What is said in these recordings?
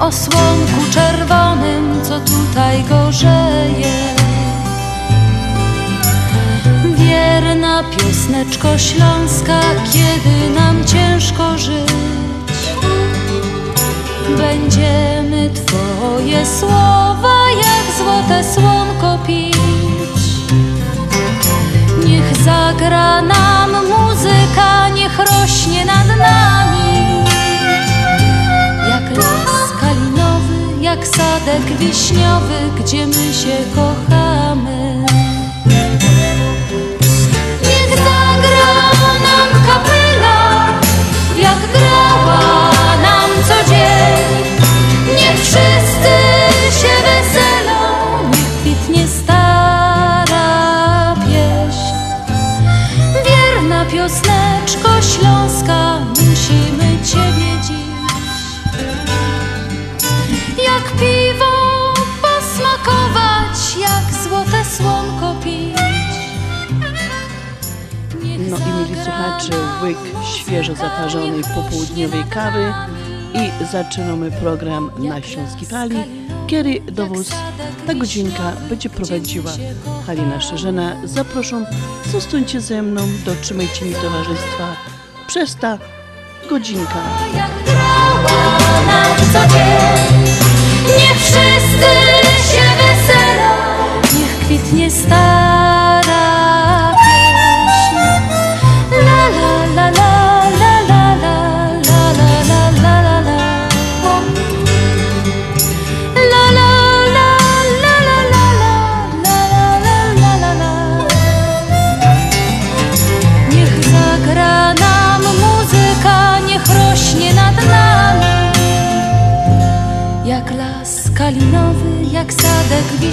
o słonku czerwonym, co tutaj gorzeje. Wierna piosneczko śląska, kiedy nam ciężko żyć. Będziemy Twoje słowa jak złote słonko pić. Niech zagra nam muzyka, sadek wiśniowy, gdzie my się kochamy. Niech zagra nam kapela, jak grała łyk świeżo zaparzonej popołudniowej kawy i zaczynamy program na Śląskiej Fali, kiedy dowóz ta godzinka będzie prowadziła Halina Szerzena. Zaproszą, zostańcie ze mną, dotrzymajcie mi towarzystwa przez ta godzinka. jak wszyscy się weselą, niech kwitnie stara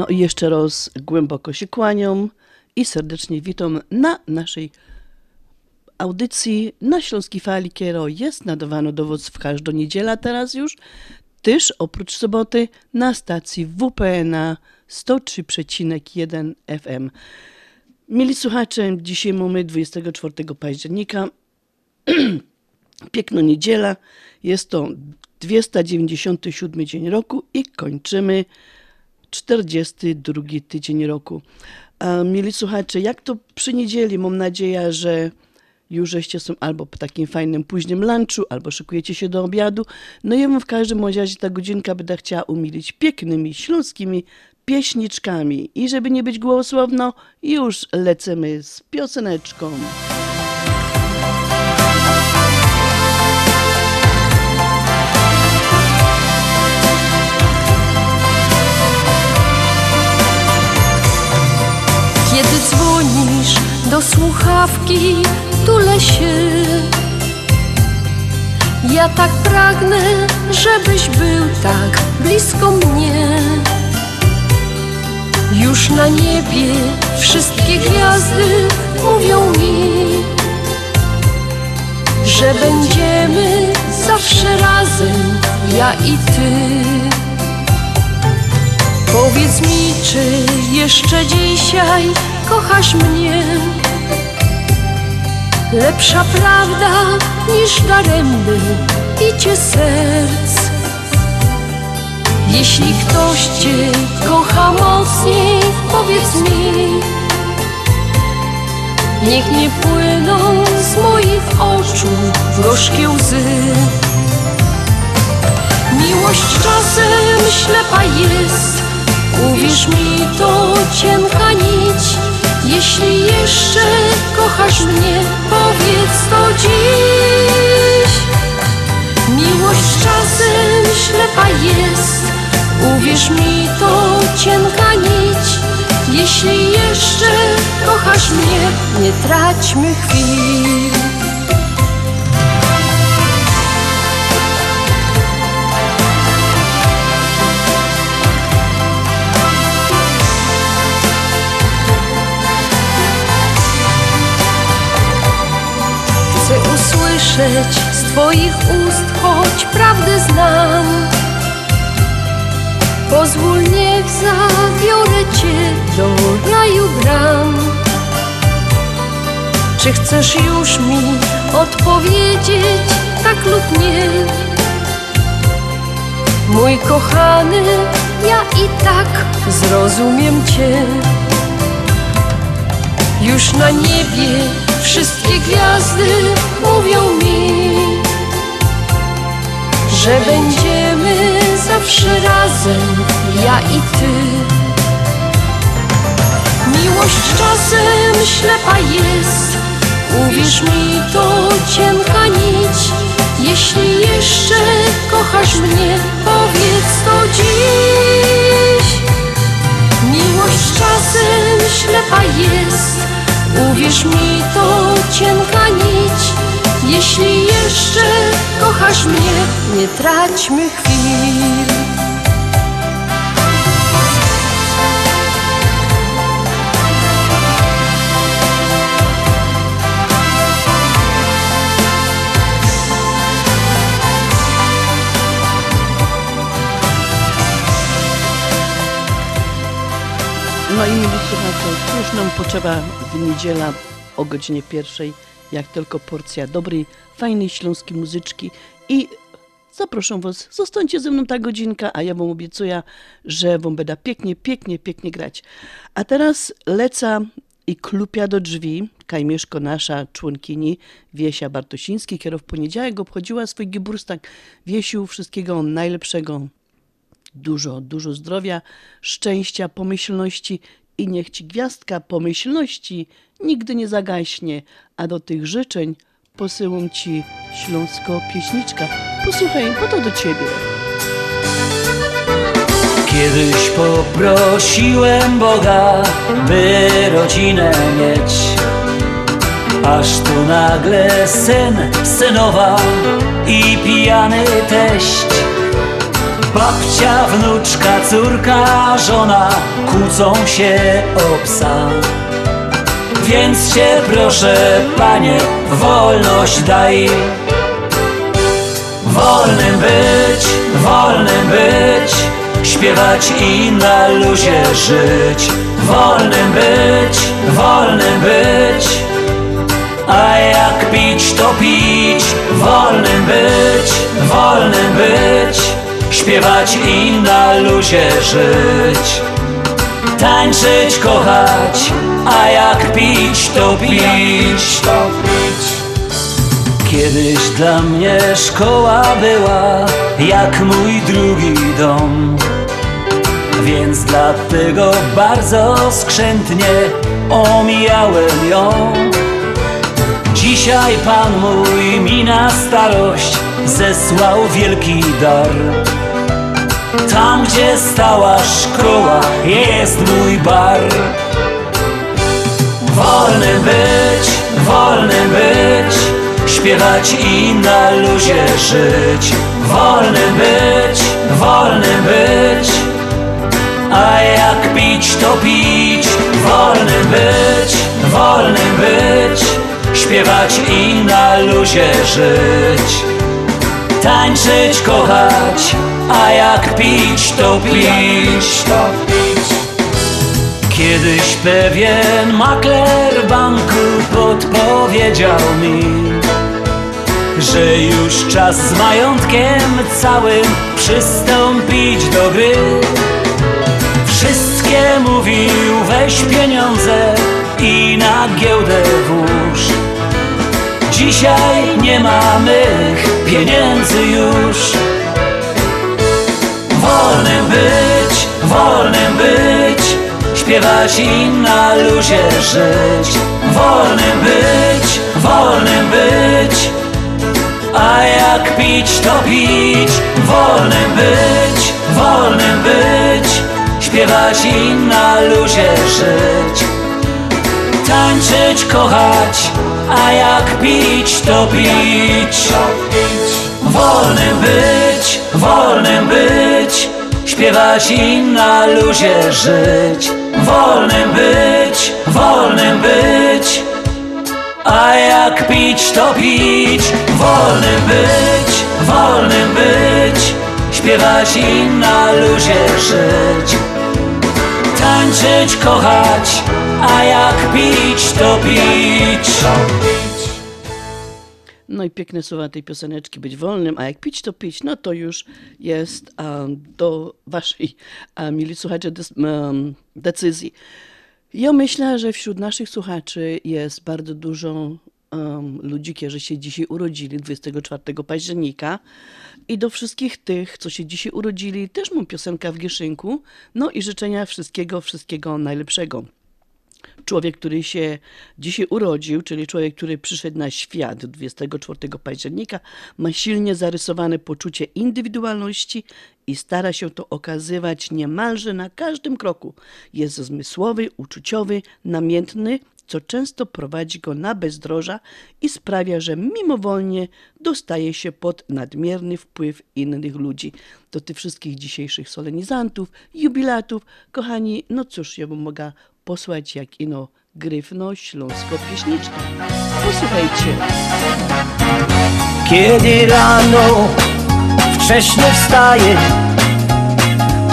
No i jeszcze raz głęboko się kłaniam i serdecznie witam na naszej audycji na Śląskiej Fali, kiero. Jest nadawano dowód w każdą niedzielę teraz już, też oprócz soboty na stacji WPNA 103,1 FM. Mieli słuchacze, dzisiaj mamy 24 października, piękna niedziela, jest to 297 dzień roku i kończymy 42 tydzień roku. A mieli słuchacze, jak to przy niedzieli? Mam nadzieję, że już żeście są albo po takim fajnym późnym lunchu, albo szykujecie się do obiadu. No ja bym w każdym razie ta godzinka będę chciała umilić pięknymi śląskimi pieśniczkami. I żeby nie być głosowno, już lecimy z pioseneczką. Do słuchawki, tulę się. Ja tak pragnę, żebyś był tak blisko mnie. Już na niebie wszystkie gwiazdy mówią mi, że będziemy zawsze razem, ja i ty. Powiedz mi, czy jeszcze dzisiaj kochasz mnie? Lepsza prawda niż daremny bicie serc. Jeśli ktoś cię kocha mocniej, powiedz mi. Niech nie płyną z moich oczu gorzkie łzy. Miłość czasem ślepa jest, uwierz mi to cienka nić. Jeśli jeszcze kochasz mnie, powiedz to dziś Miłość czasem ślepa jest, uwierz mi to cienka nić Jeśli jeszcze kochasz mnie, nie traćmy chwili. Z Twoich ust, choć prawdę znam. Pozwól, niech zabiorę Cię do raju bram. Czy chcesz już mi odpowiedzieć tak lub nie? Mój kochany, ja i tak zrozumiem Cię. Już na niebie wszystkie gwiazdy mówią mi Że będziemy zawsze razem, ja i ty. Miłość czasem ślepa jest Uwierz mi, to cienka nić. Jeśli jeszcze kochasz mnie, powiedz to dziś. Miłość czasem ślepa jest Uwierz mi, to cienka nić. Jeśli jeszcze kochasz mnie, nie traćmy chwil No i mieli słuchacze, cóż nam potrzeba w niedziela o godzinie pierwszej, jak tylko porcja dobrej, fajnej śląskiej muzyczki i zaproszę Was, zostańcie ze mną ta godzinka, a ja Wam obiecuję, że Wam będę pięknie, pięknie, pięknie grać. A teraz leca i klupia do drzwi, Kajmieszko, nasza członkini Wiesia Bartosiński, która w poniedziałek obchodziła swój geburstak. Wiesiu, wszystkiego najlepszego, dużo, dużo zdrowia, szczęścia, pomyślności i niech ci gwiazdka pomyślności nigdy nie zagaśnie, a do tych życzeń posyłam ci śląsko pieśniczka. Posłuchaj, bo to do ciebie. Kiedyś poprosiłem Boga, by rodzinę mieć Aż tu nagle syn, synowa i pijany teść Babcia, wnuczka, córka, żona kłócą się o psa. Więc cię proszę, panie, wolność daj. Wolnym być, wolnym być Śpiewać i na luzie żyć. Wolnym być, wolnym być A jak pić to pić. Wolnym być, wolnym być Śpiewać i na luzie żyć. Tańczyć, kochać A jak pić to pić. Kiedyś dla mnie szkoła była jak mój drugi dom. Więc dlatego bardzo skrzętnie omijałem ją. Dzisiaj Pan mój mi na starość zesłał wielki dar Tam gdzie stała szkoła jest mój bar. Wolny być, wolny być Śpiewać i na luzie żyć. Wolny być, wolny być A jak pić to pić. Wolny być, wolny być Śpiewać i na luzie żyć. Tańczyć, kochać A jak pić to pić. Kiedyś pewien makler banku podpowiedział mi Że już czas z majątkiem całym przystąpić do gry. Wszystkie mówił weź pieniądze i na giełdę włóż. Dzisiaj nie mamy pieniędzy już Wolnym być, wolnym być. Śpiewać i na luzie żyć. Wolnym być, wolnym być. A jak pić to pić. Wolnym być, wolnym być, śpiewać i na luzie żyć. Tańczyć, kochać, a jak pić, to pić. Wolnym być, wolnym być, śpiewać i na luzie żyć. Wolnym być, wolnym być, a jak pić, to pić. Wolnym być, wolnym być, śpiewać i na luzie żyć. Tańczyć, kochać, a jak pić, to pić. No i piękne słowa tej pioseneczki, być wolnym, a jak pić, to pić, no to już jest um, do waszej, um, mili słuchacze, um, decyzji. Ja myślę, że wśród naszych słuchaczy jest bardzo dużo um, ludzi, którzy się dzisiaj urodzili 24 października. I do wszystkich tych, co się dzisiaj urodzili, też mam piosenka w gieszynku. No i życzenia wszystkiego, wszystkiego najlepszego człowiek, który się dzisiaj urodził, czyli człowiek, który przyszedł na świat 24 października, ma silnie zarysowane poczucie indywidualności i stara się to okazywać niemalże na każdym kroku. Jest zmysłowy, uczuciowy, namiętny, co często prowadzi go na bezdroża i sprawia, że mimowolnie dostaje się pod nadmierny wpływ innych ludzi. Do tych wszystkich dzisiejszych solenizantów, jubilatów, kochani, no cóż, ja bym mogła posłać jak ino gryfno śląsko pieśniczkę. Posłuchajcie. Kiedy rano wcześnie wstaję,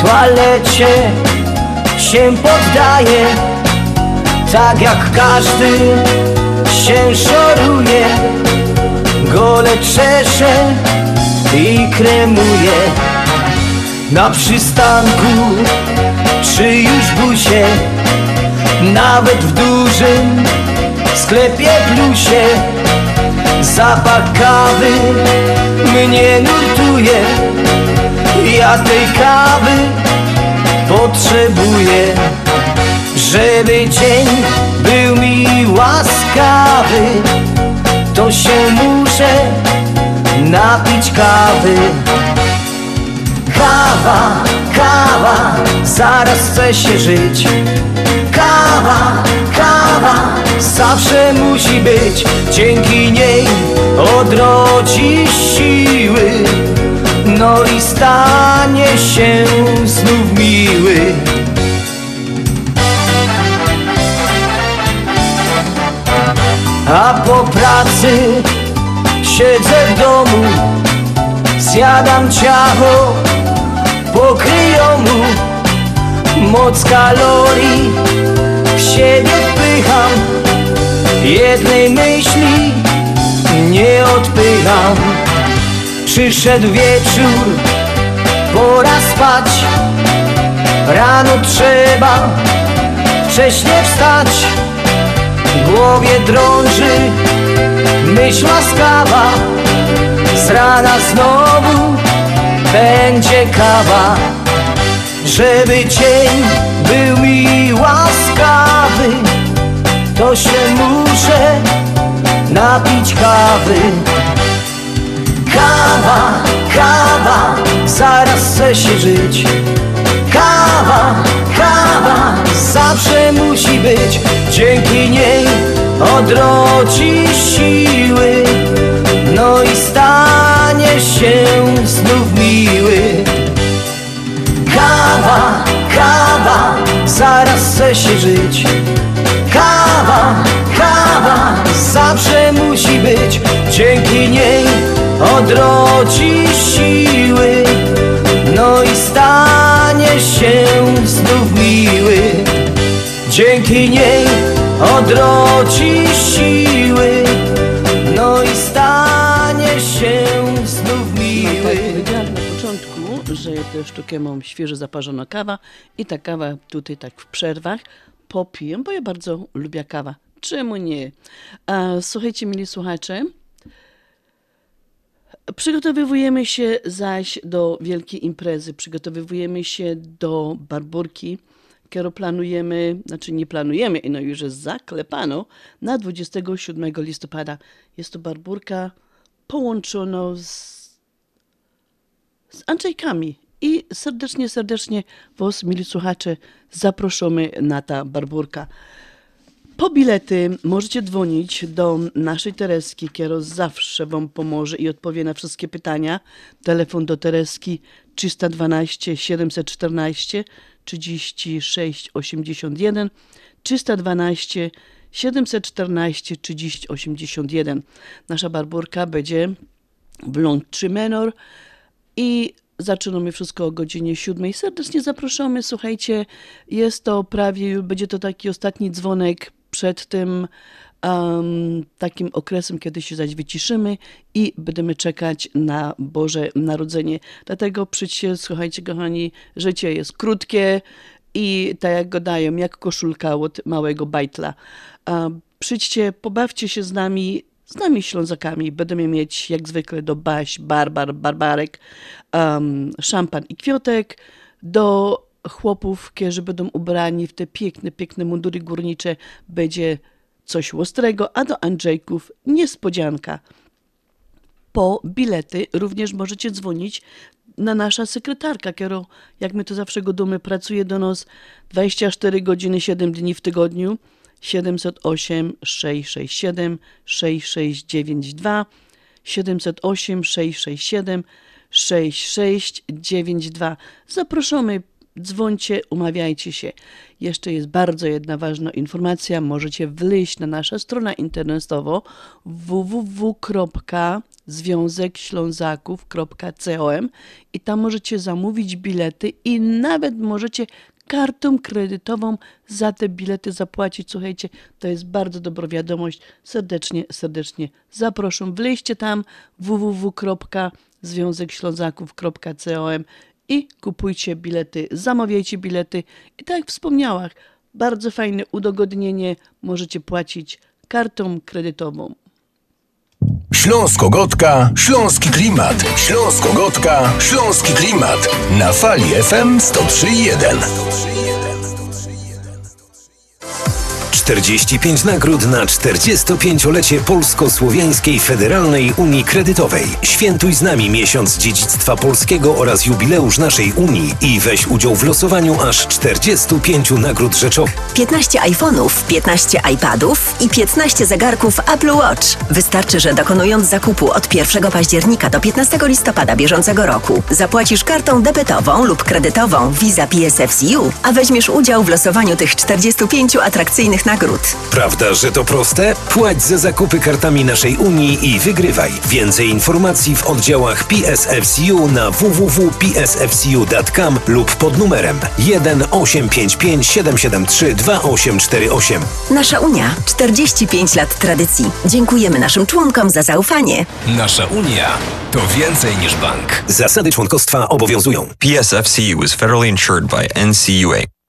toalecie się poddaję, tak jak każdy się szoruje, gole czesze i kremuje. Na przystanku czy już busie, nawet w dużym sklepie plusie, zapach kawy mnie nurtuje. Ja tej kawy potrzebuję, żeby dzień był mi łaskawy. To się muszę napić kawy. Kawa, kawa, zaraz chce się żyć. Kawa, kawa, zawsze musi być. Dzięki niej odrodzi siły. No i stanie się znów miły. A po pracy siedzę w domu, zjadam ciacho pokryjomu, moc kalorii w siebie wpycham, jednej myśli nie odpycham. Przyszedł wieczór, pora spać, rano trzeba wcześnie wstać. Głowie drąży myśl łaskawa, z rana znowu będzie kawa. Żeby dzień był mi łaskawy, to się muszę napić kawy. Kawa, kawa, zaraz chce się żyć. Kawa, kawa, zawsze musi być. Dzięki niej odrodzi siły, no i stanie się znów miły. Kawa, kawa, zaraz chce się żyć. Kawa, kawa, zawsze musi być. Dzięki niej odrodzi siły, no i stanie się znów miły. Dzięki niej odrodzi siły, sztukę mam świeżo zaparzona kawa i ta kawa tutaj tak w przerwach popiję, bo ja bardzo lubię kawa. Czemu nie? A, słuchajcie, mili słuchacze, przygotowujemy się zaś do wielkiej imprezy, przygotowujemy się do barburki, którą planujemy, znaczy nie planujemy, no już jest zaklepano, na 27 listopada. Jest to barburka połączona z z Andrzejkami i serdecznie, serdecznie Was, mili słuchacze, zapraszamy na ta barburka. Po bilety możecie dzwonić do naszej Tereski, która zawsze Wam pomoże i odpowie na wszystkie pytania. Telefon do Tereski 312 714 36 81 312 714 30 81. Nasza barburka będzie w Ląd 3 Menor i zaczynamy wszystko o godzinie 7. Serdecznie zapraszamy. Słuchajcie, jest to prawie, będzie to taki ostatni dzwonek przed tym um, takim okresem, kiedy się zaś wyciszymy i będziemy czekać na Boże Narodzenie. Dlatego przyjdźcie, słuchajcie kochani, życie jest krótkie i tak jak go dają, jak koszulka od małego bajtla. Um, przyjdźcie, pobawcie się z nami, z nami Ślązakami. Będziemy mieć jak zwykle do Baś, Barbar, Barbarek, um, szampan i kwiatek, do chłopów, którzy będą ubrani w te piękne, piękne mundury górnicze, będzie coś ostrego, a do Andrzejków niespodzianka. Po bilety również możecie dzwonić na nasza sekretarka, która, jak my to zawsze go dumy, pracuje do nas 24 godziny, 7 dni w tygodniu. 708 667 6692 708 667 6692. Zapraszamy, dzwońcie, umawiajcie się. Jeszcze jest bardzo jedna ważna informacja. Możecie wleźć na naszą stronę internetową www.związekślązaków.com i tam możecie zamówić bilety i nawet możecie kartą kredytową za te bilety zapłacić. Słuchajcie, to jest bardzo dobra wiadomość. Serdecznie, serdecznie zapraszam. Wleźcie tam www.związekślązaków.com i kupujcie bilety, zamawiajcie bilety. I tak jak wspomniałam, bardzo fajne udogodnienie. Możecie płacić kartą kredytową. Śląsko-Gotka, Śląski Klimat. Śląsko-Gotka, Śląski Klimat. Na fali FM 103.1. 45 nagród na 45-lecie Polsko-Słowiańskiej Federalnej Unii Kredytowej. Świętuj z nami miesiąc dziedzictwa polskiego oraz jubileusz naszej Unii i weź udział w losowaniu aż 45 nagród rzeczowych. 15 iPhone'ów, 15 iPadów i 15 zegarków Apple Watch. Wystarczy, że dokonując zakupu od 1 października do 15 listopada bieżącego roku zapłacisz kartą debetową lub kredytową Visa PSFCU, a weźmiesz udział w losowaniu tych 45 atrakcyjnych nagród. Prawda, że to proste? Płać za zakupy kartami naszej Unii i wygrywaj. Więcej informacji w oddziałach PSFCU na www.psfcu.com lub pod numerem 1 855 773 2848. Nasza Unia 45 lat tradycji. Dziękujemy naszym członkom za zaufanie. Nasza Unia to więcej niż bank. Zasady członkostwa obowiązują. PSFCU is federally insured by NCUA.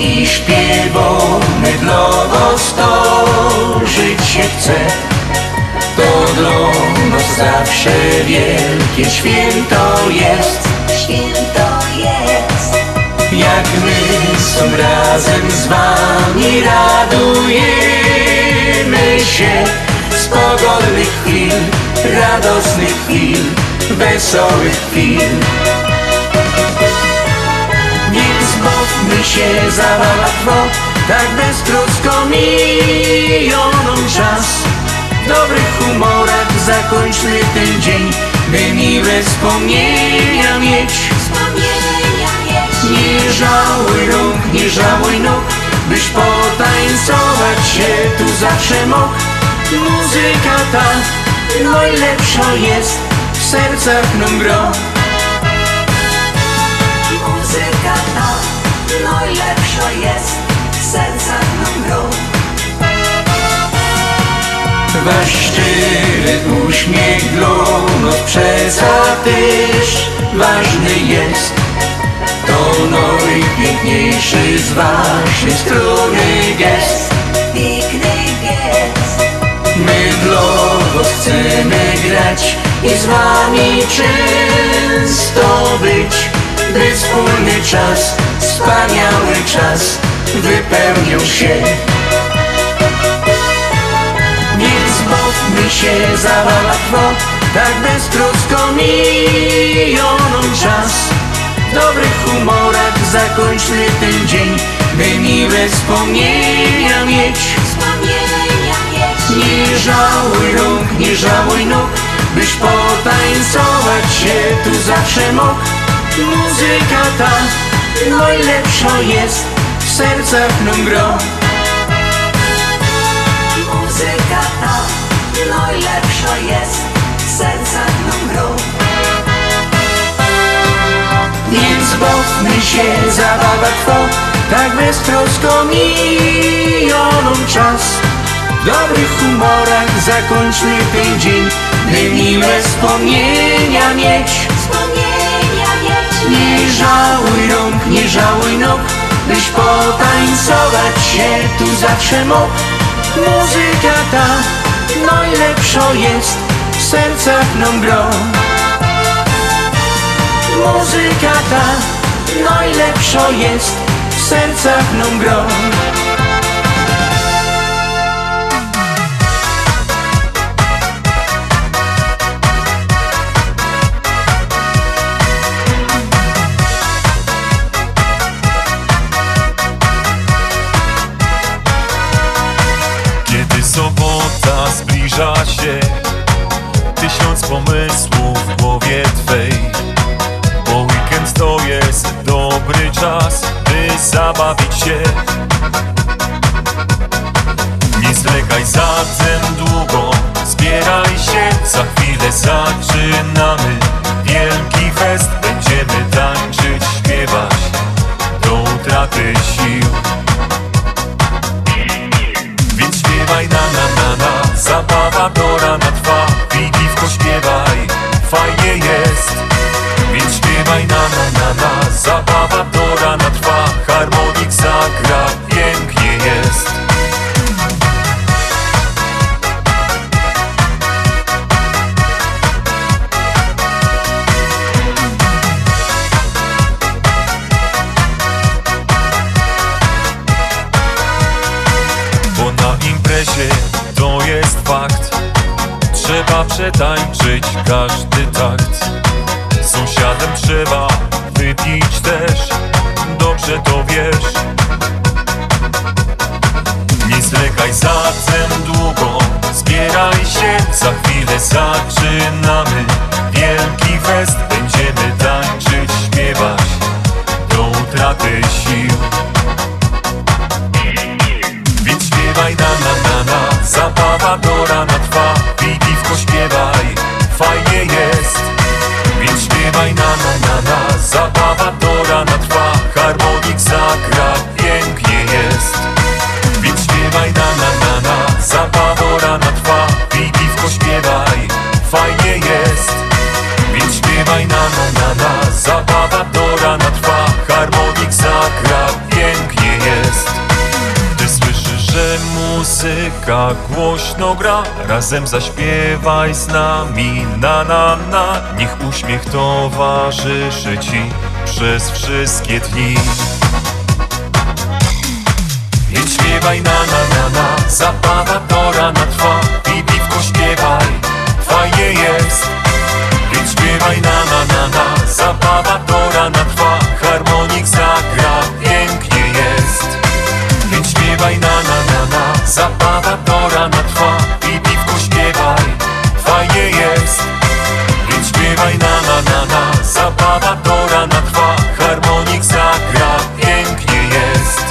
i śpiewamy dla was to żyć się chce. To dla zawsze wielkie. Święto jest. Święto jest. Jak my są razem z wami radujemy się. Z pogodnych chwil, radosnych chwil, wesołych chwil bawmy się za łatwo, tak beztrosko miją nam czas. W dobrych humorach zakończmy ten dzień, by miłe wspomnienia mieć. Nie żałuj rąk, nie żałuj nóg. Byś potańcować się tu zawsze mógł. Muzyka ta najlepsza jest W sercach nam gro Wasz szczery uśmiech przeca też ważny jest To najpiękniejszy z waszej strony gest. Piękny gest. My dla was chcemy grać i z wami często być By wspólny czas, wspaniały czas wypełnił się bawmy się zabawa trwa Tak beztrosko miją nam czas. W dobrych humorach zakończmy ten dzień. By miłe wspomnienia mieć. Nie żałuj rąk, nie żałuj nóg Byś potańcować się tu zawsze mógł. Muzyka ta najlepsza jest W sercach nam gro. Muzyka ta najlepsza jest nam gro Więc bawmy się, zabawa trwa Tak miją nam czas. W dobrych humorach zakończmy ten dzień By miłe wspomnienia mieć. Wspomnienia mieć. Nie żałuj rąk, nie żałuj nóg Byś potańcować się tu zawsze mógł. Muzyka ta najlepsza jest W sercach nam Muzyka ta najlepsza jest W sercach nam się Tysiąc pomysłów w głowie twej. Bo weekend to jest dobry czas By zabawić się. Nie zwlekaj zatem długo Zbieraj się, za chwilę zaczynamy. Wielki fest, będziemy tańczyć, śpiewać. Do utraty sił na Zabawa do przetańczyć każdy takt Sąsiadem trzeba wypić też Dobrze to wiesz. Nie zwlekaj zatem długo Zbieraj się, za chwilę zaczynamy. Wielki fest, będziemy tańczyć, śpiewać Do utraty sił. Więc śpiewaj na na na na Zabawa muzyka głośno gra. Razem zaśpiewaj z nami na na na. Niech uśmiech towarzyszy ci przez wszystkie dni. Więc śpiewaj na na na na. Zabawa do rana trwa I piwko śpiewaj. Fajnie jest. Więc śpiewaj na na na na. Zabawa do rana trwa Harmonik zagra. Pięknie jest. Więc śpiewaj na na na na Zabawa do rana trwa i piwko śpiewaj. Fajnie jest, więc śpiewaj na na na na. Zabawa do rana trwa, harmonik zagra. Pięknie jest.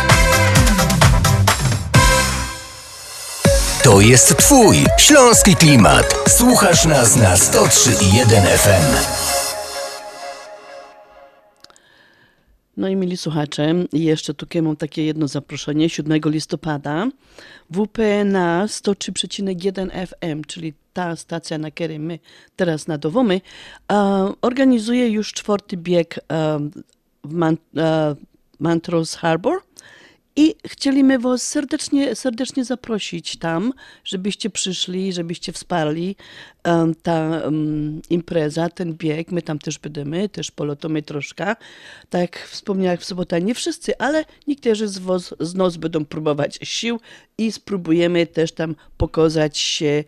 To jest twój śląski klimat. Słuchasz nas na 103.1 FM No i mieli słuchacze, jeszcze tu mam takie jedno zaproszenie. 7 listopada. WP na 103,1 FM, czyli ta stacja, na której my teraz nadawamy, organizuje już czwarty bieg w Montrose Harbor. I chcieliśmy Was serdecznie, serdecznie zaprosić tam, żebyście przyszli, żebyście wsparli ta impreza, ten bieg. My tam też będziemy, też polotamy troszkę. Tak jak wspomniałem w sobotę, nie wszyscy, ale niektórzy z, was, z nas będą próbować sił i spróbujemy też tam pokazać się,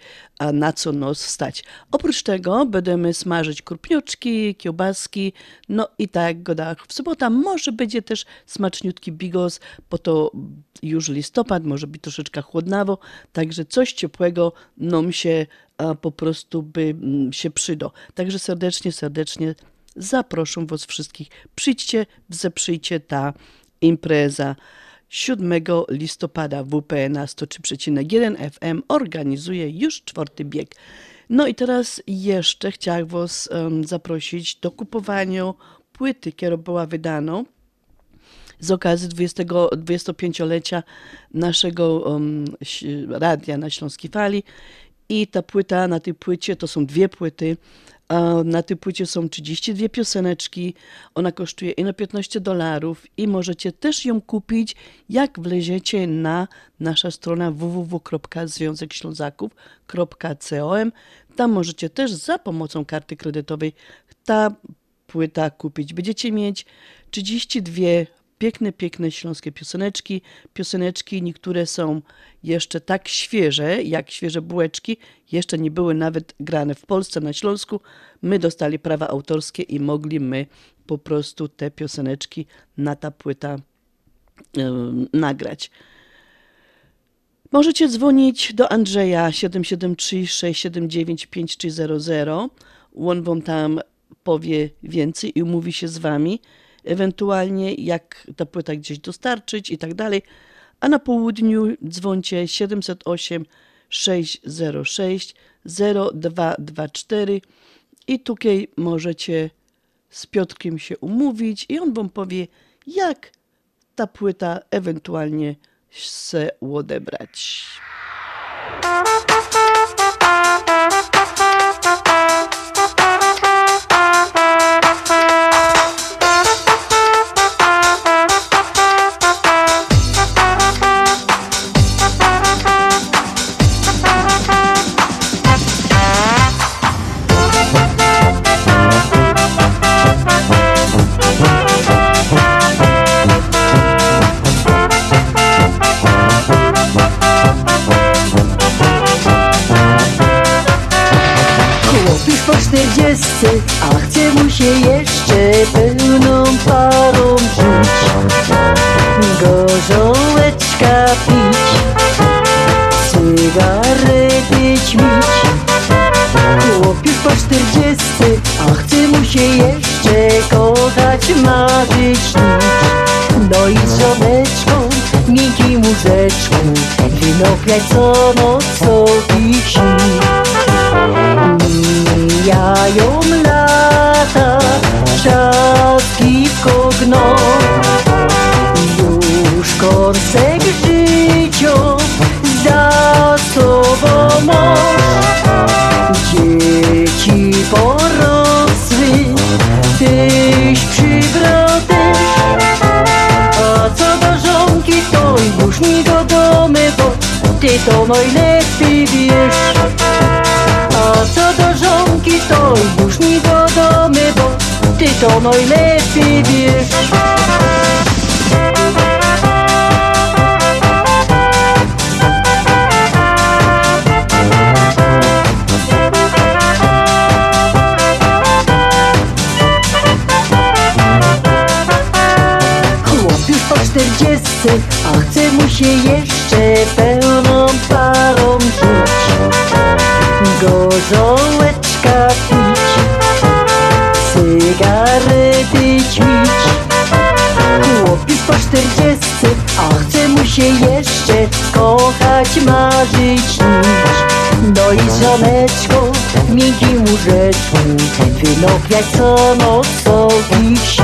na co nos stać. Oprócz tego będziemy smażyć kurpnioczki, kiełbaski, no i tak godach. W sobotę może będzie też smaczniutki bigos, bo to już listopad, może być troszeczkę chłodnawo, także coś ciepłego nam się po prostu by mm, się przydo. Także serdecznie, serdecznie zaproszę Was wszystkich. Przyjdźcie, zeprzyjcie ta impreza. 7 listopada WP na 103,1 FM organizuje już czwarty bieg. No i teraz jeszcze chciałam Was um, zaprosić do kupowania płyty, która była wydana z okazji 20, 25-lecia naszego um, radia na Śląskiej Fali. I ta płyta, na tej płycie, to są dwie płyty, na tej płycie są 32 pioseneczki, ona kosztuje ino 15 dolarów i możecie też ją kupić, jak wleziecie na nasza strona www.związekślązaków.com. Tam możecie też za pomocą karty kredytowej ta płyta kupić. Będziecie mieć 32 piękne, piękne śląskie pioseneczki. Pioseneczki niektóre są jeszcze tak świeże, jak świeże bułeczki. Jeszcze nie były nawet grane w Polsce, na Śląsku. My dostali prawa autorskie i mogli my po prostu te pioseneczki na ta płyta yy, nagrać. Możecie dzwonić do Andrzeja 773 679 5300. On wam tam powie więcej i umówi się z wami ewentualnie jak ta płyta gdzieś dostarczyć i tak dalej. A na południu dzwoncie 708 606 0224 i tutaj możecie z Piotrkiem się umówić i on wam powie, jak ta płyta ewentualnie se odebrać. Czterdziestce, a chce mu się jeszcze pełną parą rzuć. Gorzołeczka pić, cygarety ćmić. Chłop już po czterdziestce, a chce mu się jeszcze kochać, marzyć, śnić. No i z żoneczką, miękki muzeczką, wino co noc najlepiej wiesz. A co do żonki to już nie godomy, bo ty to najlepiej wiesz Pięcioneczko, miękkim łóżeczku Wynok jak co noc, co wisi.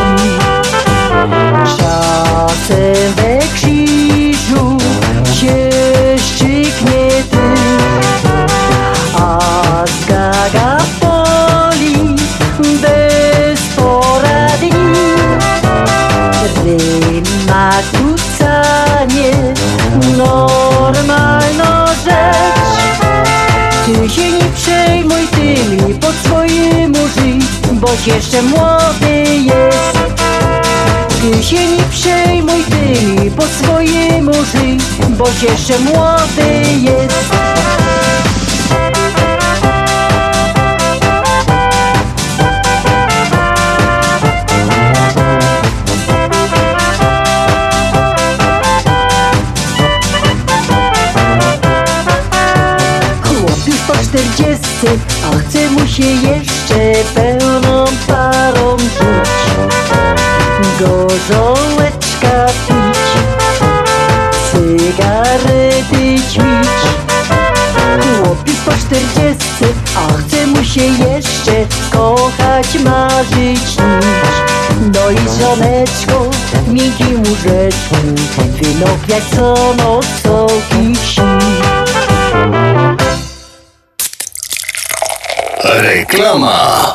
Czasem Jeszcze młody jest. Ty się nie przejmuj tymi po swojemu żyj Boś jeszcze młody jest Wynopiać co noc soki wsi Reklama.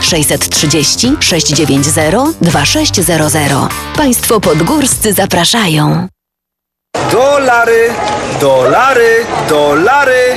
630 690 2600. Państwo podgórscy zapraszają. Dolary, dolary, dolary,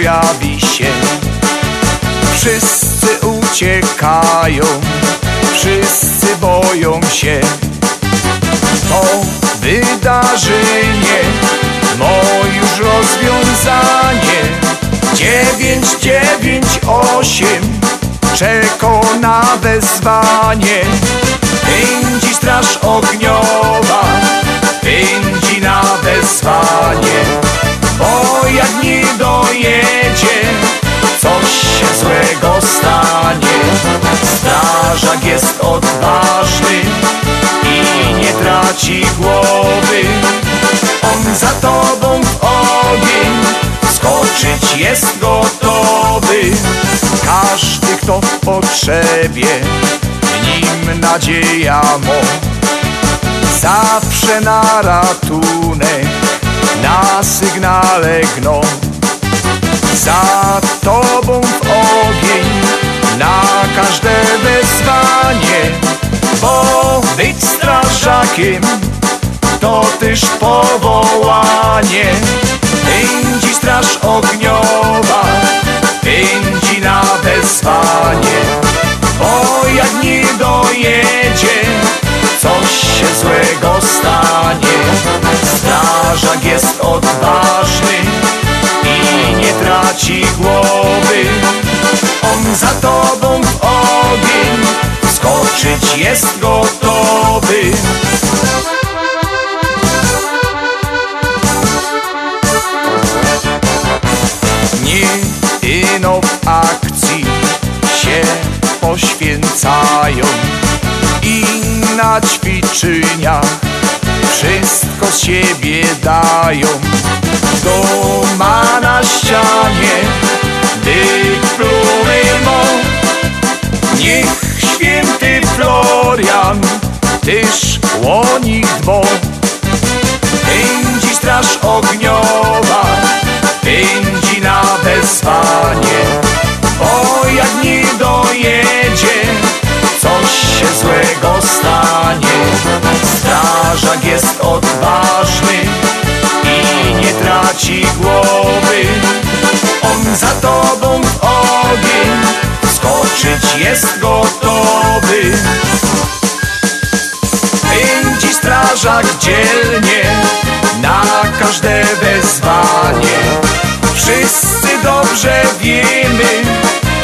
Pojawi się. Wszyscy uciekają, wszyscy boją się. To wydarzenie, no już rozwiązanie. Dziewięć, dziewięć, osiem, czeko na wezwanie. Pędzi straż ogniowa, pędzi na wezwanie. Strażak jest odważny i nie traci głowy. On za tobą w ogień skoczyć jest gotowy. Każdy, kto w potrzebie, w nim nadzieja mo. Zawsze na ratunek, na sygnale gną. Za tobą w ogień, na każde strażakiem to też powołanie. Pędzi straż ogniowa, pędzi na wezwanie. Bo jak nie dojedzie, coś się złego stanie. Strażak jest odważny i nie traci głowy. On za tobą w ogień skoczyć jest gotowy. Dni ino w akcji się poświęcają i na wszystko z siebie dają. Doma na ścianie dyplomy mą. Niech święty Florian tyż o nich dbo Pędzi straż ogniowa, pędzi na wezwanie. O jak nie dojedzie, coś się złego stanie. Strażak jest odważny i nie traci głowy. On za tobą w ogień skoczyć jest gotowy strażak dzielnie na każde wezwanie. Wszyscy dobrze wiemy,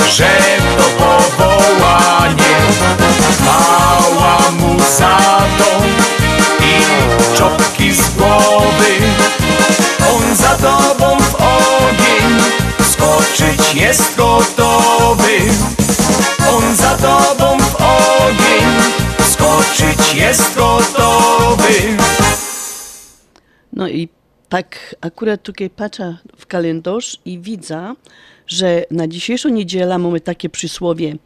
że to powołanie. Mała mu za to i czopki z głowy. On za tobą w ogień skoczyć jest gotowy. On za tobą w ogień skoczyć jest gotowy No i tak akurat tutaj patrzę w kalendarz i widzę, że na dzisiejszą niedzielę mamy takie przysłowie.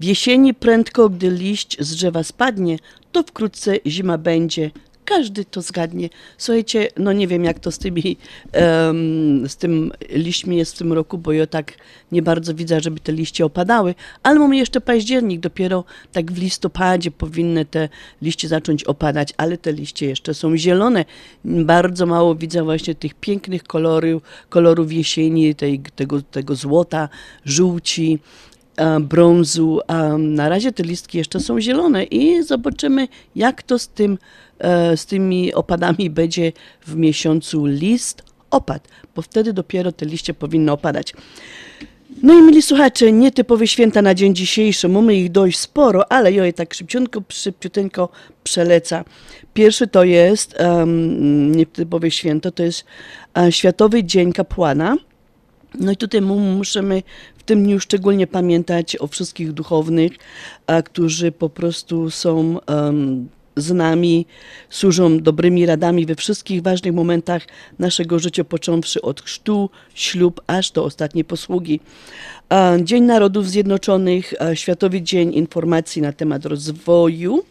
W jesieni prędko, gdy liść z drzewa spadnie, to wkrótce zima będzie. Każdy to zgadnie. Słuchajcie, no nie wiem jak to z tymi, em, z tym liśćmi jest w tym roku, bo ja tak nie bardzo widzę, żeby te liście opadały, ale mamy jeszcze październik, dopiero tak w listopadzie powinny te liście zacząć opadać, ale te liście jeszcze są zielone. Bardzo mało widzę właśnie tych pięknych kolorów, kolorów jesieni, tej, tego, tego złota, żółci, brązu. A na razie te listki jeszcze są zielone i zobaczymy, jak to z, tym, e, z tymi opadami będzie w miesiącu list opad, bo wtedy dopiero te liście powinny opadać. No i mili słuchacze, nietypowe święta na dzień dzisiejszy, mamy ich dość sporo, ale ja je tak szybciutko, szybciutko przeleca. Pierwszy to jest um, nietypowe święto, to jest e, Światowy Dzień Kapłana. No i tutaj mu- musimy tym dniu szczególnie pamiętać o wszystkich duchownych, a, którzy po prostu są em, z nami, służą dobrymi radami we wszystkich ważnych momentach naszego życia, począwszy od chrztu, ślub, aż do ostatniej posługi. Dzień Narodów Zjednoczonych, Światowy Dzień Informacji na temat rozwoju,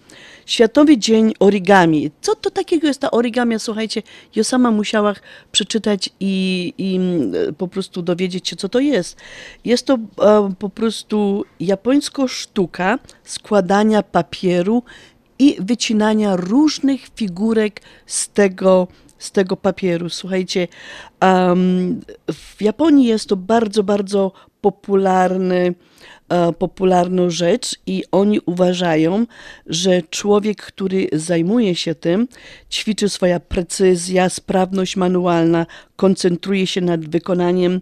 Światowy Dzień Origami. Co to takiego jest ta origami? Słuchajcie, ja sama musiała przeczytać i, i mm, po prostu dowiedzieć się, co to jest. Jest to e, po prostu japońska sztuka składania papieru i wycinania różnych figurek z tego, z tego papieru. Słuchajcie, em, w Japonii jest to bardzo, bardzo popularny, popularną rzecz i oni uważają, że człowiek, który zajmuje się tym, ćwiczy swoja precyzja, sprawność manualna, koncentruje się nad wykonaniem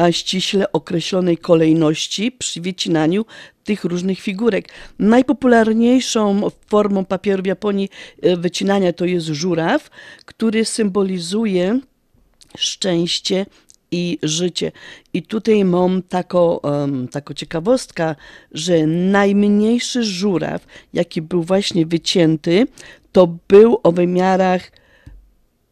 e, ściśle określonej kolejności przy wycinaniu tych różnych figurek. Najpopularniejszą formą papieru w Japonii e, wycinania to jest żuraw, który symbolizuje szczęście i życie. I tutaj mam taką, um, taką ciekawostkę, że najmniejszy żuraw, jaki był właśnie wycięty, to był o wymiarach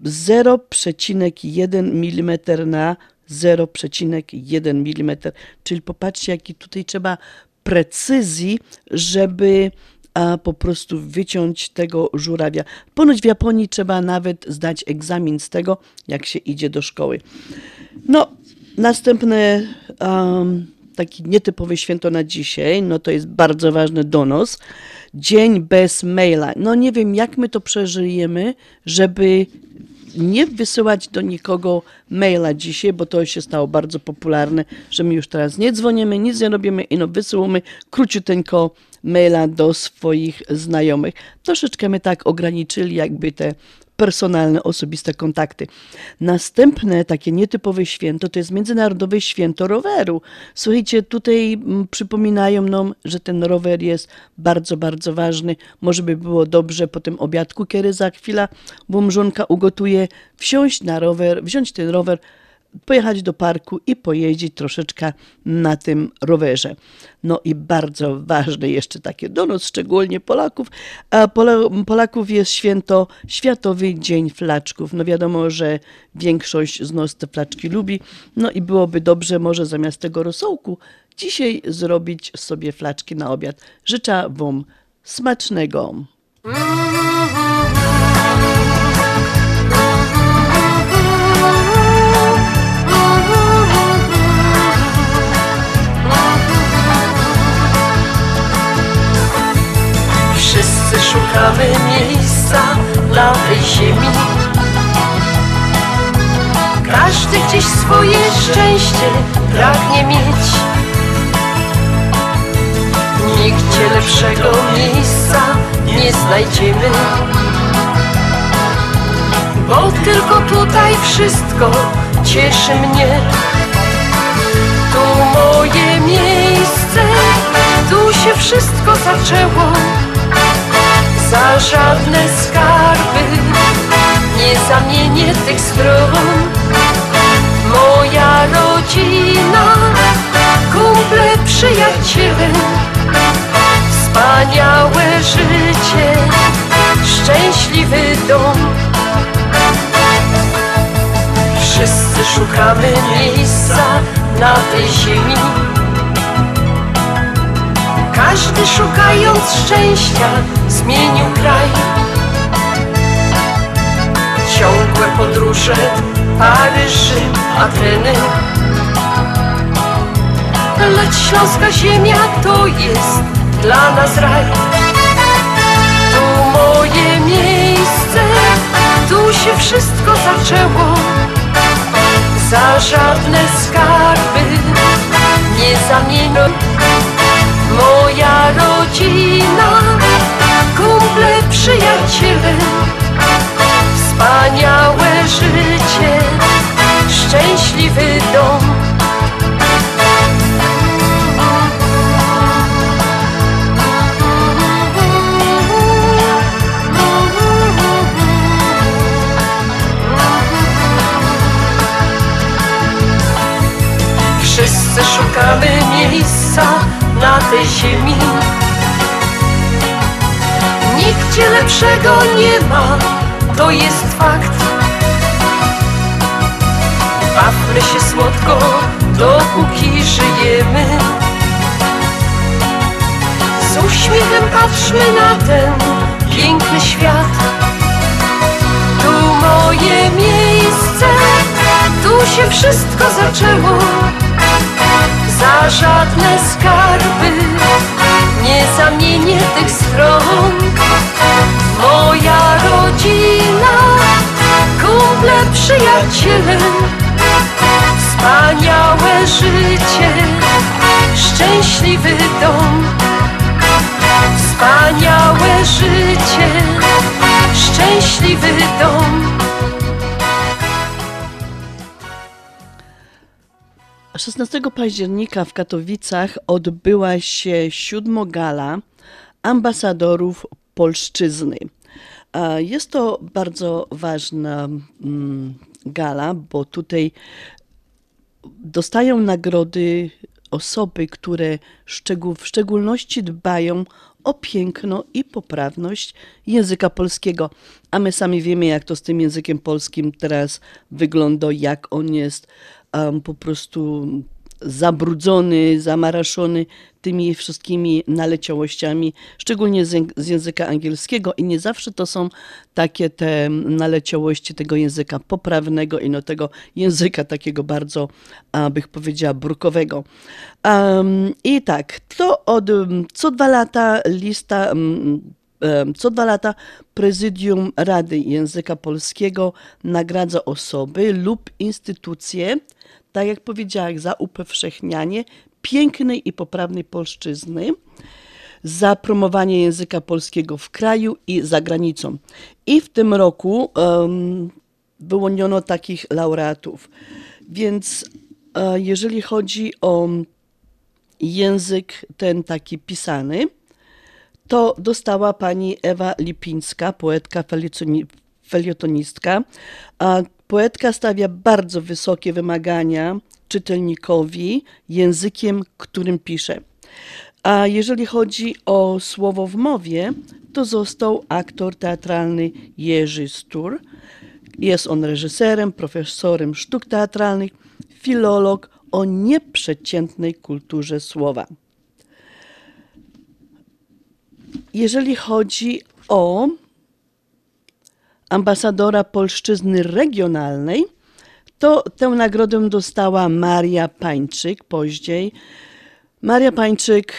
0,1 mm na 0,1 mm. Czyli popatrzcie, jaki tutaj trzeba precyzji, żeby a, po prostu wyciąć tego żurawia. Ponoć w Japonii trzeba nawet zdać egzamin z tego, jak się idzie do szkoły. No, następne um, taki nietypowe święto na dzisiaj, no to jest bardzo ważny donos. Dzień bez maila. No nie wiem, jak my to przeżyjemy, żeby nie wysyłać do nikogo maila dzisiaj, bo to się stało bardzo popularne, że my już teraz nie dzwonimy, nic nie robimy i no wysyłamy króciuteńko maila do swoich znajomych. Troszeczkę my tak ograniczyli jakby te personalne, osobiste kontakty. Następne takie nietypowe święto to jest Międzynarodowe Święto Roweru. Słuchajcie, tutaj mm, przypominają nam, że ten rower jest bardzo, bardzo ważny. Może by było dobrze po tym obiadku, kiedy za chwilę bo mrzonka ugotuje, wsiąść na rower, wziąć ten rower, pojechać do parku i pojeździć troszeczkę na tym rowerze. No i bardzo ważne jeszcze takie do nas, szczególnie Polaków, Polaków jest święto Światowy Dzień Flaczków. No wiadomo, że większość z nas te flaczki lubi, no i byłoby dobrze może zamiast tego rosołku dzisiaj zrobić sobie flaczki na obiad. Życzę Wam smacznego. Tej ziemi. Każdy gdzieś swoje szczęście pragnie mieć. Nigdzie lepszego miejsca nie znajdziemy. Bo tylko tutaj wszystko cieszy mnie. Tu moje miejsce, tu się wszystko zaczęło za żadne skarby nie zamienię tych stron. Moja rodzina, kumple, przyjaciele, wspaniałe życie, szczęśliwy dom. Wszyscy szukamy miejsca na tej ziemi. Każdy szukając szczęścia zmienił kraj. Ciągłe podróże, Paryż, Ateny. Lecz śląska ziemia to jest dla nas raj. Tu moje miejsce, tu się wszystko zaczęło. Za żadne skarby nie zamienię przyjaciele, wspaniałe życie, szczęśliwy dom. Wszyscy szukamy miejsca lepszego nie ma, to jest fakt. Bawmy się słodko, dopóki żyjemy. Z uśmiechem patrzmy na ten piękny świat. Tu moje miejsce, tu się wszystko zaczęło. Za żadne skarby nie zamienię tych stron. Moja rodzina, kumple, przyjaciele, wspaniałe życie, szczęśliwy dom. Wspaniałe życie, szczęśliwy dom. 16 października w Katowicach odbyła się siódmogala ambasadorów polszczyzny. Jest to bardzo ważna mm, gala, bo tutaj dostają nagrody osoby, które w szczególności dbają o piękno i poprawność języka polskiego. A my sami wiemy, jak to z tym językiem polskim teraz wygląda, jak on jest po prostu zabrudzony, zamaraszony tymi wszystkimi naleciałościami, szczególnie z, języka angielskiego i nie zawsze to są takie te naleciałości tego języka poprawnego i no tego języka takiego bardzo, a, bych powiedziała, brukowego. Um, I tak, to od co dwa lata lista um, co dwa lata Prezydium Rady Języka Polskiego nagradza osoby lub instytucje, tak jak powiedziałam, za upowszechnianie pięknej i poprawnej polszczyzny, za promowanie języka polskiego w kraju i za granicą. I w tym roku em, wyłoniono takich laureatów. Więc e, jeżeli chodzi o język ten taki pisany, to dostała pani Ewa Lipińska, poetka, felietoni- felietonistka, Poetka stawia bardzo wysokie wymagania czytelnikowi językiem, którym pisze. A jeżeli chodzi o słowo w mowie, to został aktor teatralny Jerzy Stur. Jest on reżyserem, profesorem sztuk teatralnych, filolog o nieprzeciętnej kulturze słowa. Jeżeli chodzi o ambasadora polszczyzny regionalnej, to tę nagrodę dostała Maria Pańczyk później. Maria Pańczyk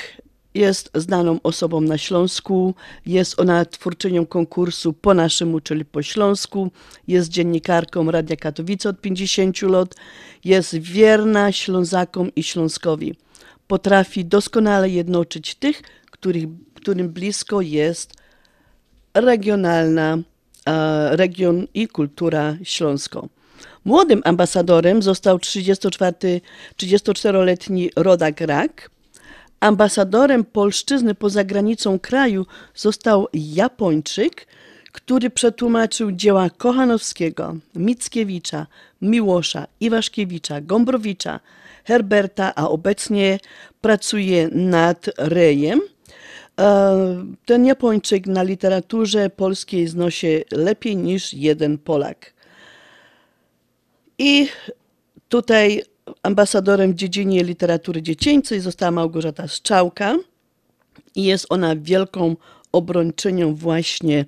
jest znaną osobą na Śląsku, jest ona twórczynią konkursu po naszemu, czyli po Śląsku, jest dziennikarką Radia Katowice od 50 lat, jest wierna Ślązakom i Śląskowi. Potrafi doskonale jednoczyć tych, których, którym blisko jest regionalna region i kultura śląsko. Młodym ambasadorem został 34, 34-letni Rodak Rak. Ambasadorem polszczyzny poza granicą kraju został Japończyk, który przetłumaczył dzieła Kochanowskiego, Mickiewicza, Miłosza, Iwaszkiewicza, Gombrowicza, Herberta, a obecnie pracuje nad Rejem. E, Ten Japończyk na literaturze polskiej znosi lepiej niż jeden Polak. I tutaj ambasadorem w dziedzinie literatury dziecięcej została Małgorzata Strzałka i jest ona wielką obrończynią właśnie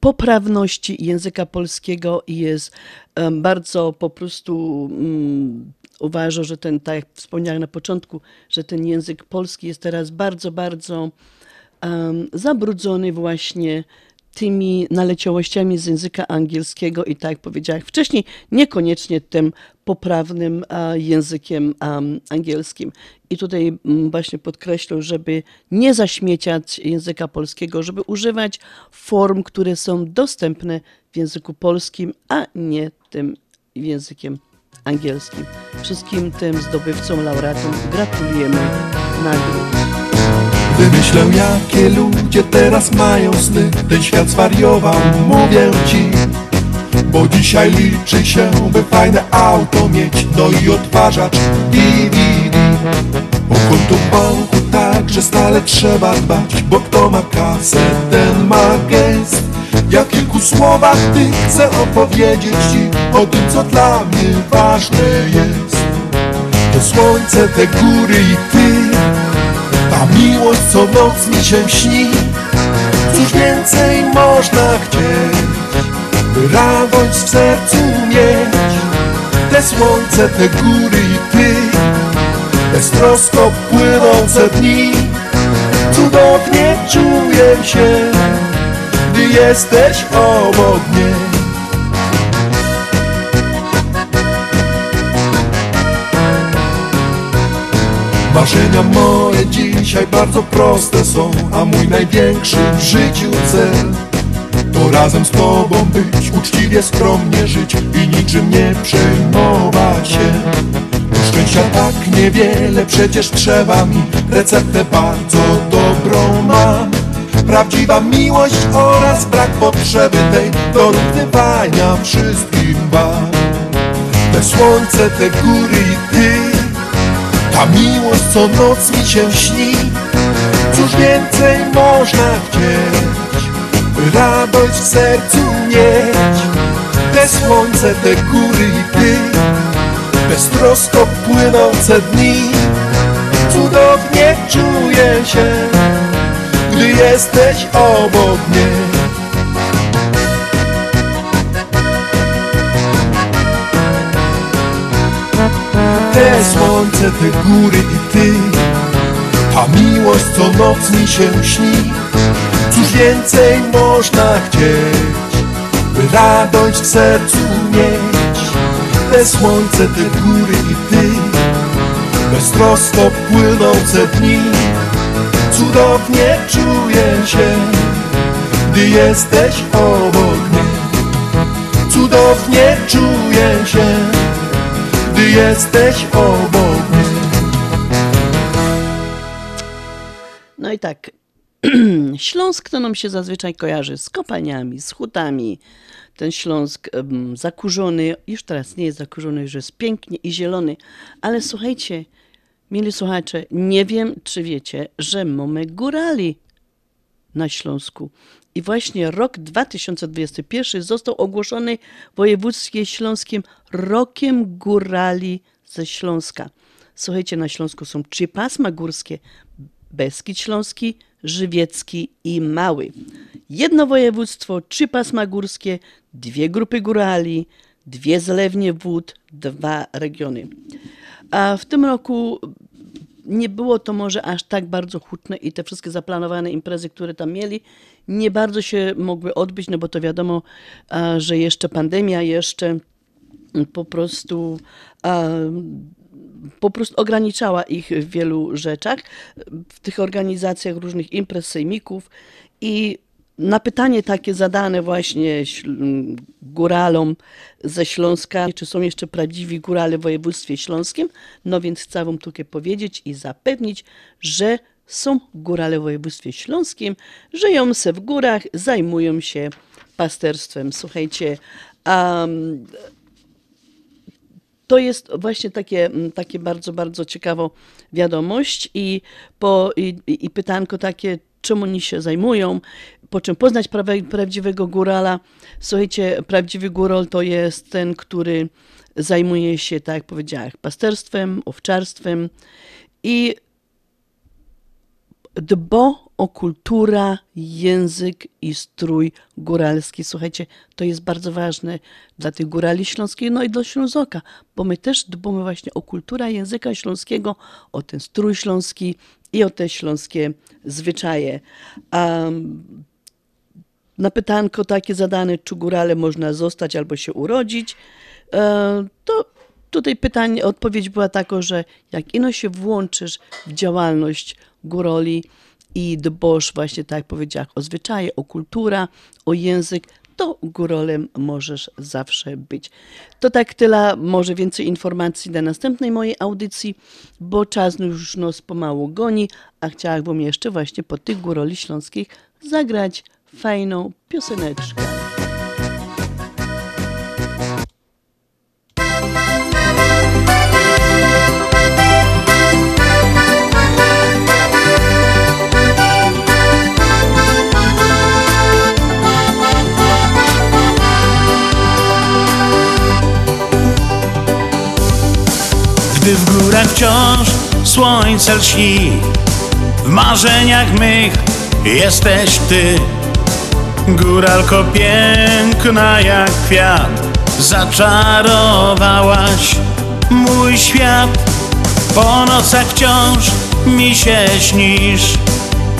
poprawności języka polskiego i jest em, bardzo po prostu mm, uważa, że ten, tak jak wspomniałem na początku, że ten język polski jest teraz bardzo, bardzo em, zabrudzony właśnie tymi naleciałościami z języka angielskiego i tak jak powiedziałem wcześniej, niekoniecznie tym poprawnym e, językiem em, angielskim. I tutaj mm, właśnie podkreślę, żeby nie zaśmieciać języka polskiego, żeby używać form, które są dostępne w języku polskim, a nie tym językiem angielskim. Wszystkim tym zdobywcom, laureatom gratulujemy nagród. Wymyślę jakie ludzie teraz mają sny Ten świat zwariował, mówię ci. Bo dzisiaj liczy się, by fajne auto mieć No i odtwarzacz DVD O konto banku także stale trzeba dbać Bo kto ma kasę, ten ma gest. Ja w kilku słowach ty chcę opowiedzieć ci O tym, co dla mnie ważne jest. To słońce, te góry i ty ta miłość co noc mi się śni Cóż więcej można chcieć? By radość w sercu mieć Te słońce, te góry i ty Beztrosko płynące dni. Cudownie czuję się Gdy jesteś obok mnie Marzenia moje dzisiaj bardzo proste są A mój największy w życiu cel. To razem z Tobą być, uczciwie, skromnie żyć I niczym nie przejmować się. Do szczęścia tak niewiele przecież trzeba mi Receptę bardzo dobrą mam. Prawdziwa miłość oraz brak potrzeby tej Dorównywania wszystkim wam. Te słońce, te góry i ty ta miłość co noc mi się śni. Cóż więcej można chcieć radość w sercu mieć? Te słońce, te góry i ty Beztrosko płynące dni. Cudownie czuję się Gdy jesteś obok mnie Te słońce, te góry i ty. Ta miłość co noc mi się śni Cóż więcej można chcieć By radość w sercu mieć? Te słońce, te góry i ty Beztrosko płynące dni. Cudownie czuję się Gdy jesteś obok mnie. Cudownie czuję się gdy jesteś obok. No i tak, Śląsk to nam się zazwyczaj kojarzy z kopalniami, z hutami. ten Śląsk em, zakurzony, już teraz nie jest zakurzony, już jest pięknie i zielony, ale słuchajcie, Mili słuchacze, nie wiem, czy wiecie, że mamy górali na Śląsku. I właśnie rok 2021 został ogłoszony w województwie śląskim Rokiem Górali ze Śląska. Słuchajcie, na Śląsku są trzy pasma górskie. Beskid Śląski, Żywiecki i Mały. Jedno województwo, trzy pasma górskie, dwie grupy górali, dwie zlewnie wód, dwa regiony. A w tym roku nie było to może aż tak bardzo hutne i te wszystkie zaplanowane imprezy, które tam mieli, nie bardzo się mogły odbyć, no bo to wiadomo, że jeszcze pandemia, jeszcze po prostu po prostu ograniczała ich w wielu rzeczach, w tych organizacjach różnych imprez, sejmików i na pytanie takie zadane właśnie góralom ze Śląska, czy są jeszcze prawdziwi górale w województwie śląskim, no więc chcę wam tutaj powiedzieć i zapewnić, że są górale w województwie śląskim, żyją se w górach, zajmują się pasterstwem. Słuchajcie, um, to jest właśnie takie, takie bardzo, bardzo ciekawą wiadomość i, po, i i pytanko takie, czym oni się zajmują, po czym poznać prawdziwego górala. Słuchajcie, prawdziwy góral to jest ten, który zajmuje się, tak jak powiedziałem, pasterstwem, owczarstwem i dba o kultura, język i strój góralski. Słuchajcie, to jest bardzo ważne dla tych górali śląskich, no i dla Ślązoka, bo my też dbamy właśnie o kulturę języka śląskiego, o ten strój śląski i o te śląskie zwyczaje. Um, na pytanko takie zadane, czy górale można zostać albo się urodzić, e, to tutaj pytanie, odpowiedź była taka, że jak ino się włączysz w działalność góroli i dbasz właśnie, tak jak powiedziałam, o zwyczaje, o kulturę, o język, to górolem możesz zawsze być. To tak tyle, może więcej informacji na następnej mojej audycji, bo czas już nas pomału goni, a chciałabym jeszcze właśnie po tych góroli śląskich zagrać fajną pioseneczkę. Gdy w górach wciąż słońce lśni W marzeniach mych jesteś ty Góralko piękna jak kwiat Zaczarowałaś mój świat. Po nocach wciąż mi się śnisz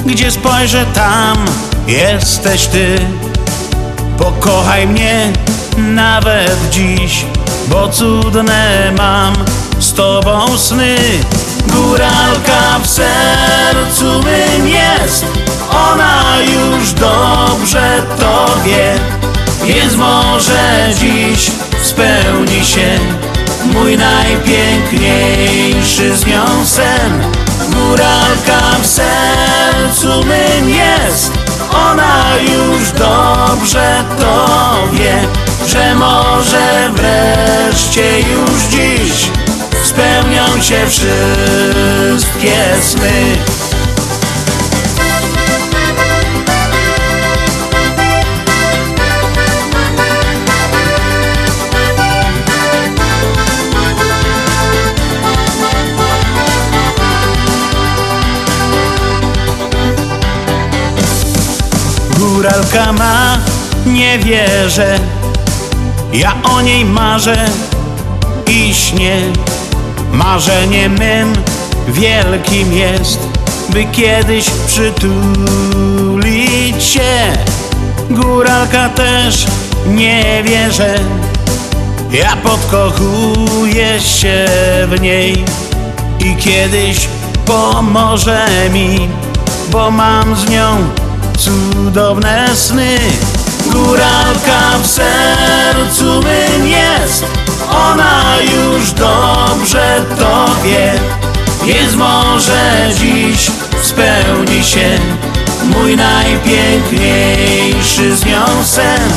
Gdzie spojrzę tam jesteś ty. Pokochaj mnie nawet dziś Bo cudne mam z tobą sny. Góralka w sercu mym jest Ona już dobrze to wie Więc może dziś spełni się Mój najpiękniejszy z nią sen. Góralka w sercu mym jest. Ona już dobrze to wie Że może wreszcie już dziś Spełnią się wszystkie sny Góralka ma, nie wierzę. Ja o niej marzę i śnię Marzeniem mym wielkim jest By kiedyś przytulić się. Góralka też nie wierzę. Ja podkochuję się w niej I kiedyś pomoże mi Bo mam z nią cudowne sny. Góralka w sercu mym jest. Ona już dobrze to wie. Więc może dziś spełni się Mój najpiękniejszy z nią sen.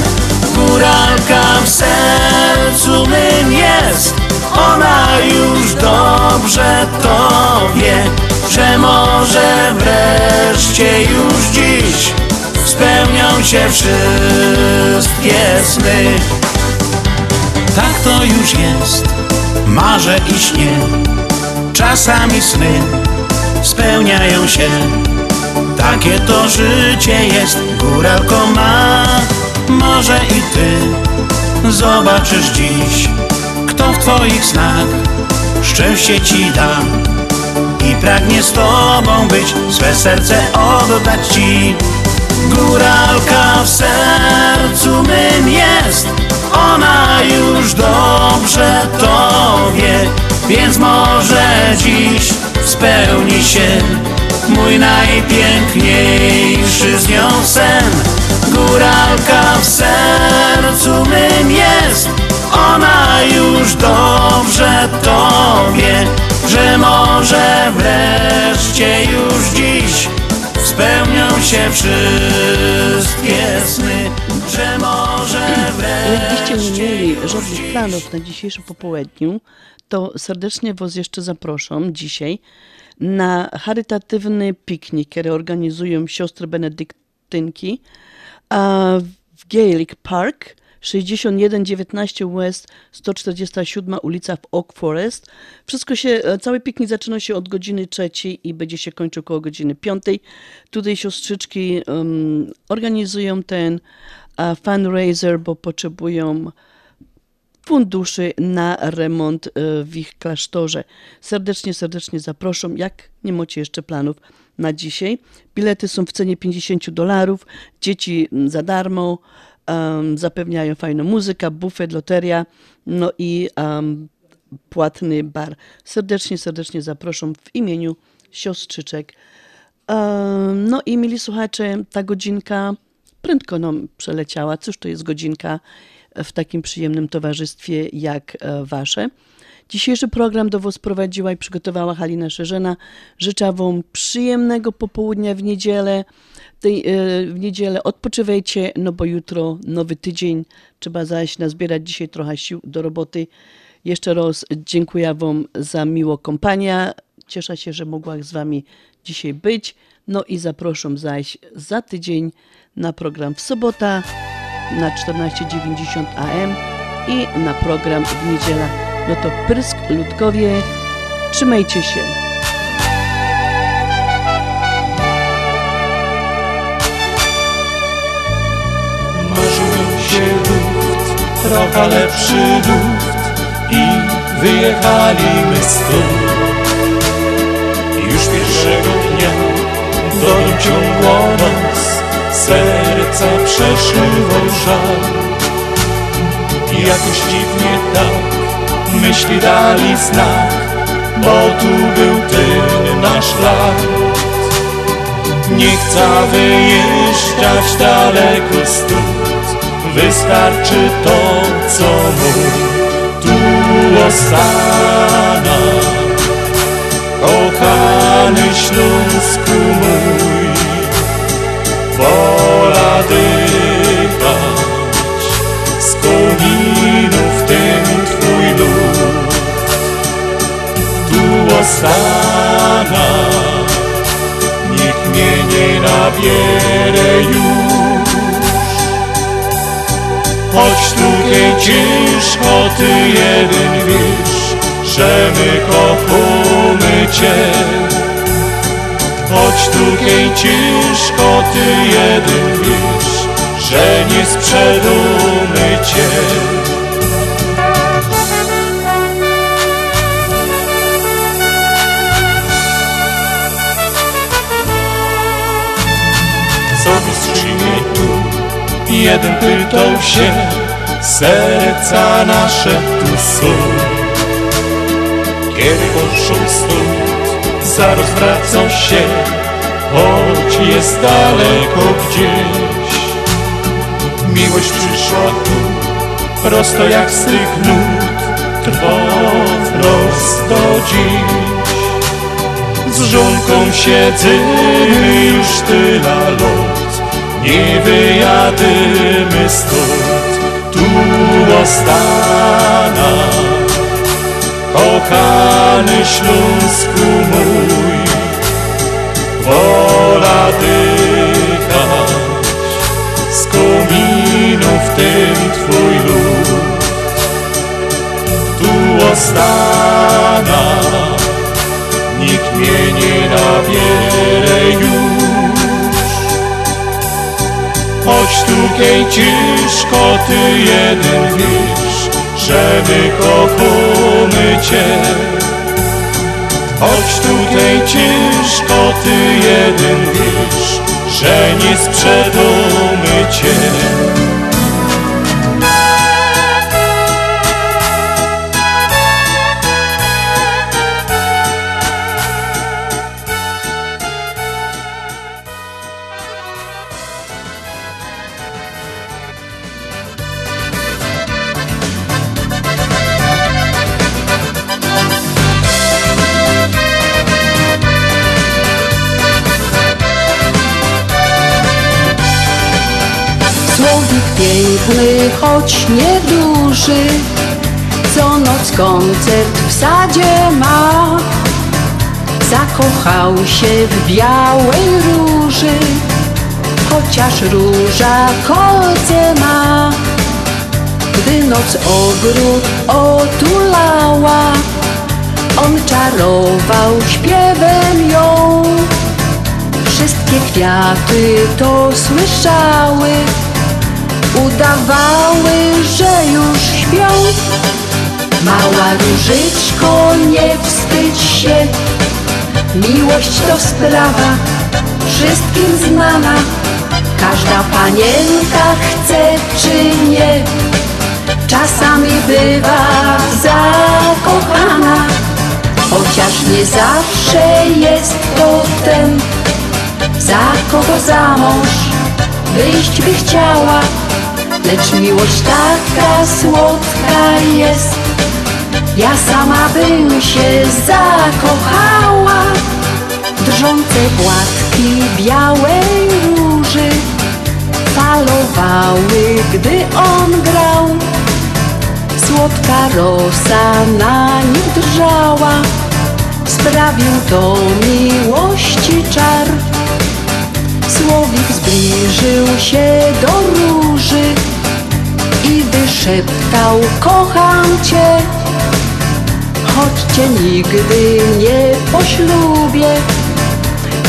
Góralka w sercu mym jest. Ona już dobrze to wie Że może wreszcie już dziś Spełnią się wszystkie sny. Tak to już jest, marzę i śnię Czasami sny spełniają się. Takie to życie jest, góralko ma Może i ty. Zobaczysz dziś Kto w twoich snach szczęście ci da I pragnie z tobą być, swe serce oddać ci. Góralka w sercu mym jest. Ona już dobrze to wie Więc może dziś spełni się Mój najpiękniejszy z nią sen. Góralka w sercu mym jest Ona już dobrze to wie Że może wreszcie już dziś Spełnią się wszystkie sny Że może Jakbyście nie wreszcie mieli żadnych planów na dzisiejsze popołudniu, to serdecznie Was jeszcze zapraszam dzisiaj na charytatywny piknik, który organizują siostry benedyktynki w Gaelic Park 6119 West 147 ulica w Oak Forest. Wszystko się, e, cały piknik zaczyna się od godziny trzeciej i będzie się kończył około godziny piątej. Tutaj siostrzyczki um, organizują ten a, fundraiser, bo potrzebują funduszy na remont e, w ich klasztorze. Serdecznie, serdecznie zapraszam, jak nie macie jeszcze planów na dzisiaj. Bilety są w cenie 50 dolarów, dzieci za darmo, em, zapewniają fajną muzykę, bufet, loteria, no i em, płatny bar. Serdecznie, serdecznie zapraszam w imieniu siostrzyczek. Em, No i mili słuchacze, ta godzinka prędko nam przeleciała. Cóż to jest godzinka w takim przyjemnym towarzystwie jak e, wasze. Dzisiejszy program do Was prowadziła i przygotowała Halina Szerzena. Życzę Wam przyjemnego popołudnia w niedzielę. Tej, e, w niedzielę odpoczywajcie, no bo jutro nowy tydzień. Trzeba zaś nazbierać dzisiaj trochę sił do roboty. Jeszcze raz dziękuję Wam za miło kompania. Cieszę się, że mogła z Wami dzisiaj być. No i zapraszam zaś za tydzień na program w sobota na 14.90 AM i na program w niedzielę. No to Prysk Ludkowie, trzymajcie się. Marzył się ducht, trochę lepszy ducht i wyjechaliśmy stąd. Już pierwszego dnia do domu ciągło nas, serca przeszywał żal. Jakoś dziwnie tak myśli dali znak, bo tu był ten nasz lat. Nie chcę wyjeżdżać daleko stąd. Wystarczy to, co mu tu ostana Kochany Śląsku mój Wola dychać Z kominów ten twój lud Tu ostana niech mnie nie nabierze już. Choć tutaj ciężko, ty jeden wiesz, że my kochamy Cię. Choć tutaj ciężko, ty jeden wiesz, że nie sprzedamy Cię. co w tu Jeden pytał się, serca nasze tu są Kiedy poszł stąd, zaraz wracał się Choć jest daleko gdzieś Miłość przyszła tu, prosto jak z tych nut Trwa prosto dziś z żonką siedzimy już tyle lat nie wyjadymy stąd, tu ostana. Kochany Śląsku mój, wola dychać, kominów tym Twój lud, tu ostana, nikt mnie nie nabierze już. Choć tukiej ciężko ty jeden wiesz, że my kochamy Cię. Choć tutaj ciężko ty jeden wiesz, że nie sprzedamy Cię. Piękny, choć nieduży Co noc koncert w sadzie ma. Zakochał się w białej róży Chociaż róża kolce ma. Gdy noc ogród otulała On czarował śpiewem ją. Wszystkie kwiaty to słyszały Udawały, że już śpią. Mała różyczko, nie wstydź się. Miłość to sprawa wszystkim znana. Każda panienka chce czy nie. Czasami bywa zakochana. Chociaż nie zawsze jest to ten Za kogo za mąż wyjść by chciała Lecz miłość taka słodka jest. Ja sama bym się zakochała. Drżące płatki białej róży Falowały, gdy on grał. Słodka rosa na nich drżała. Sprawił to miłości czar Słowik zbliżył się do róży i wyszeptał kocham cię Choć cię nigdy nie poślubię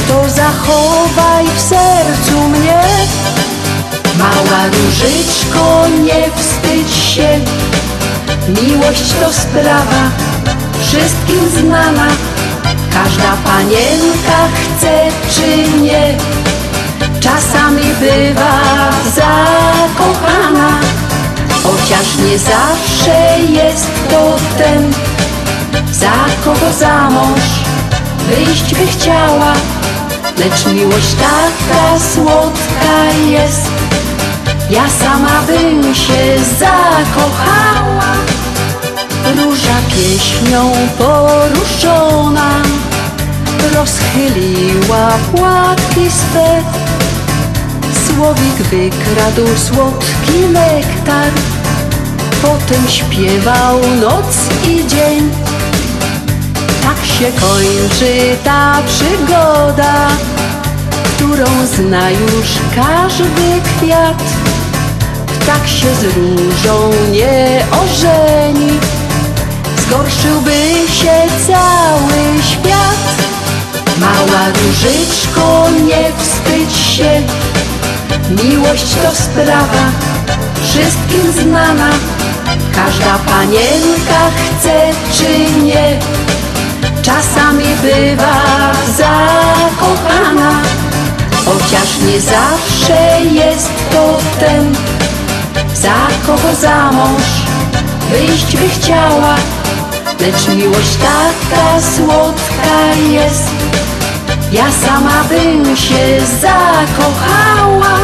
To zachowaj w sercu mnie. Mała różyczko, nie wstydź się Miłość to sprawa wszystkim znana Każda panienka chce czy nie bywa zakochana Chociaż nie zawsze jest to ten Za kogo za mąż wyjść by chciała Lecz miłość taka słodka jest. Ja sama bym się zakochała Róża pieśnią poruszona Rozchyliła płatki swe Słowik wykradł słodki nektar. Potem śpiewał noc i dzień. Tak się kończy ta przygoda Którą zna już każdy kwiat. Tak się z różą nie ożeni. Zgorszyłby się cały świat Mała różyczko, nie wstydź się. Miłość to sprawa wszystkim znana. Każda panienka chce czy nie. Czasami bywa zakochana Chociaż nie zawsze jest to ten Za kogo za mąż wyjść by chciała. Lecz miłość taka słodka jest Ja sama bym się zakochała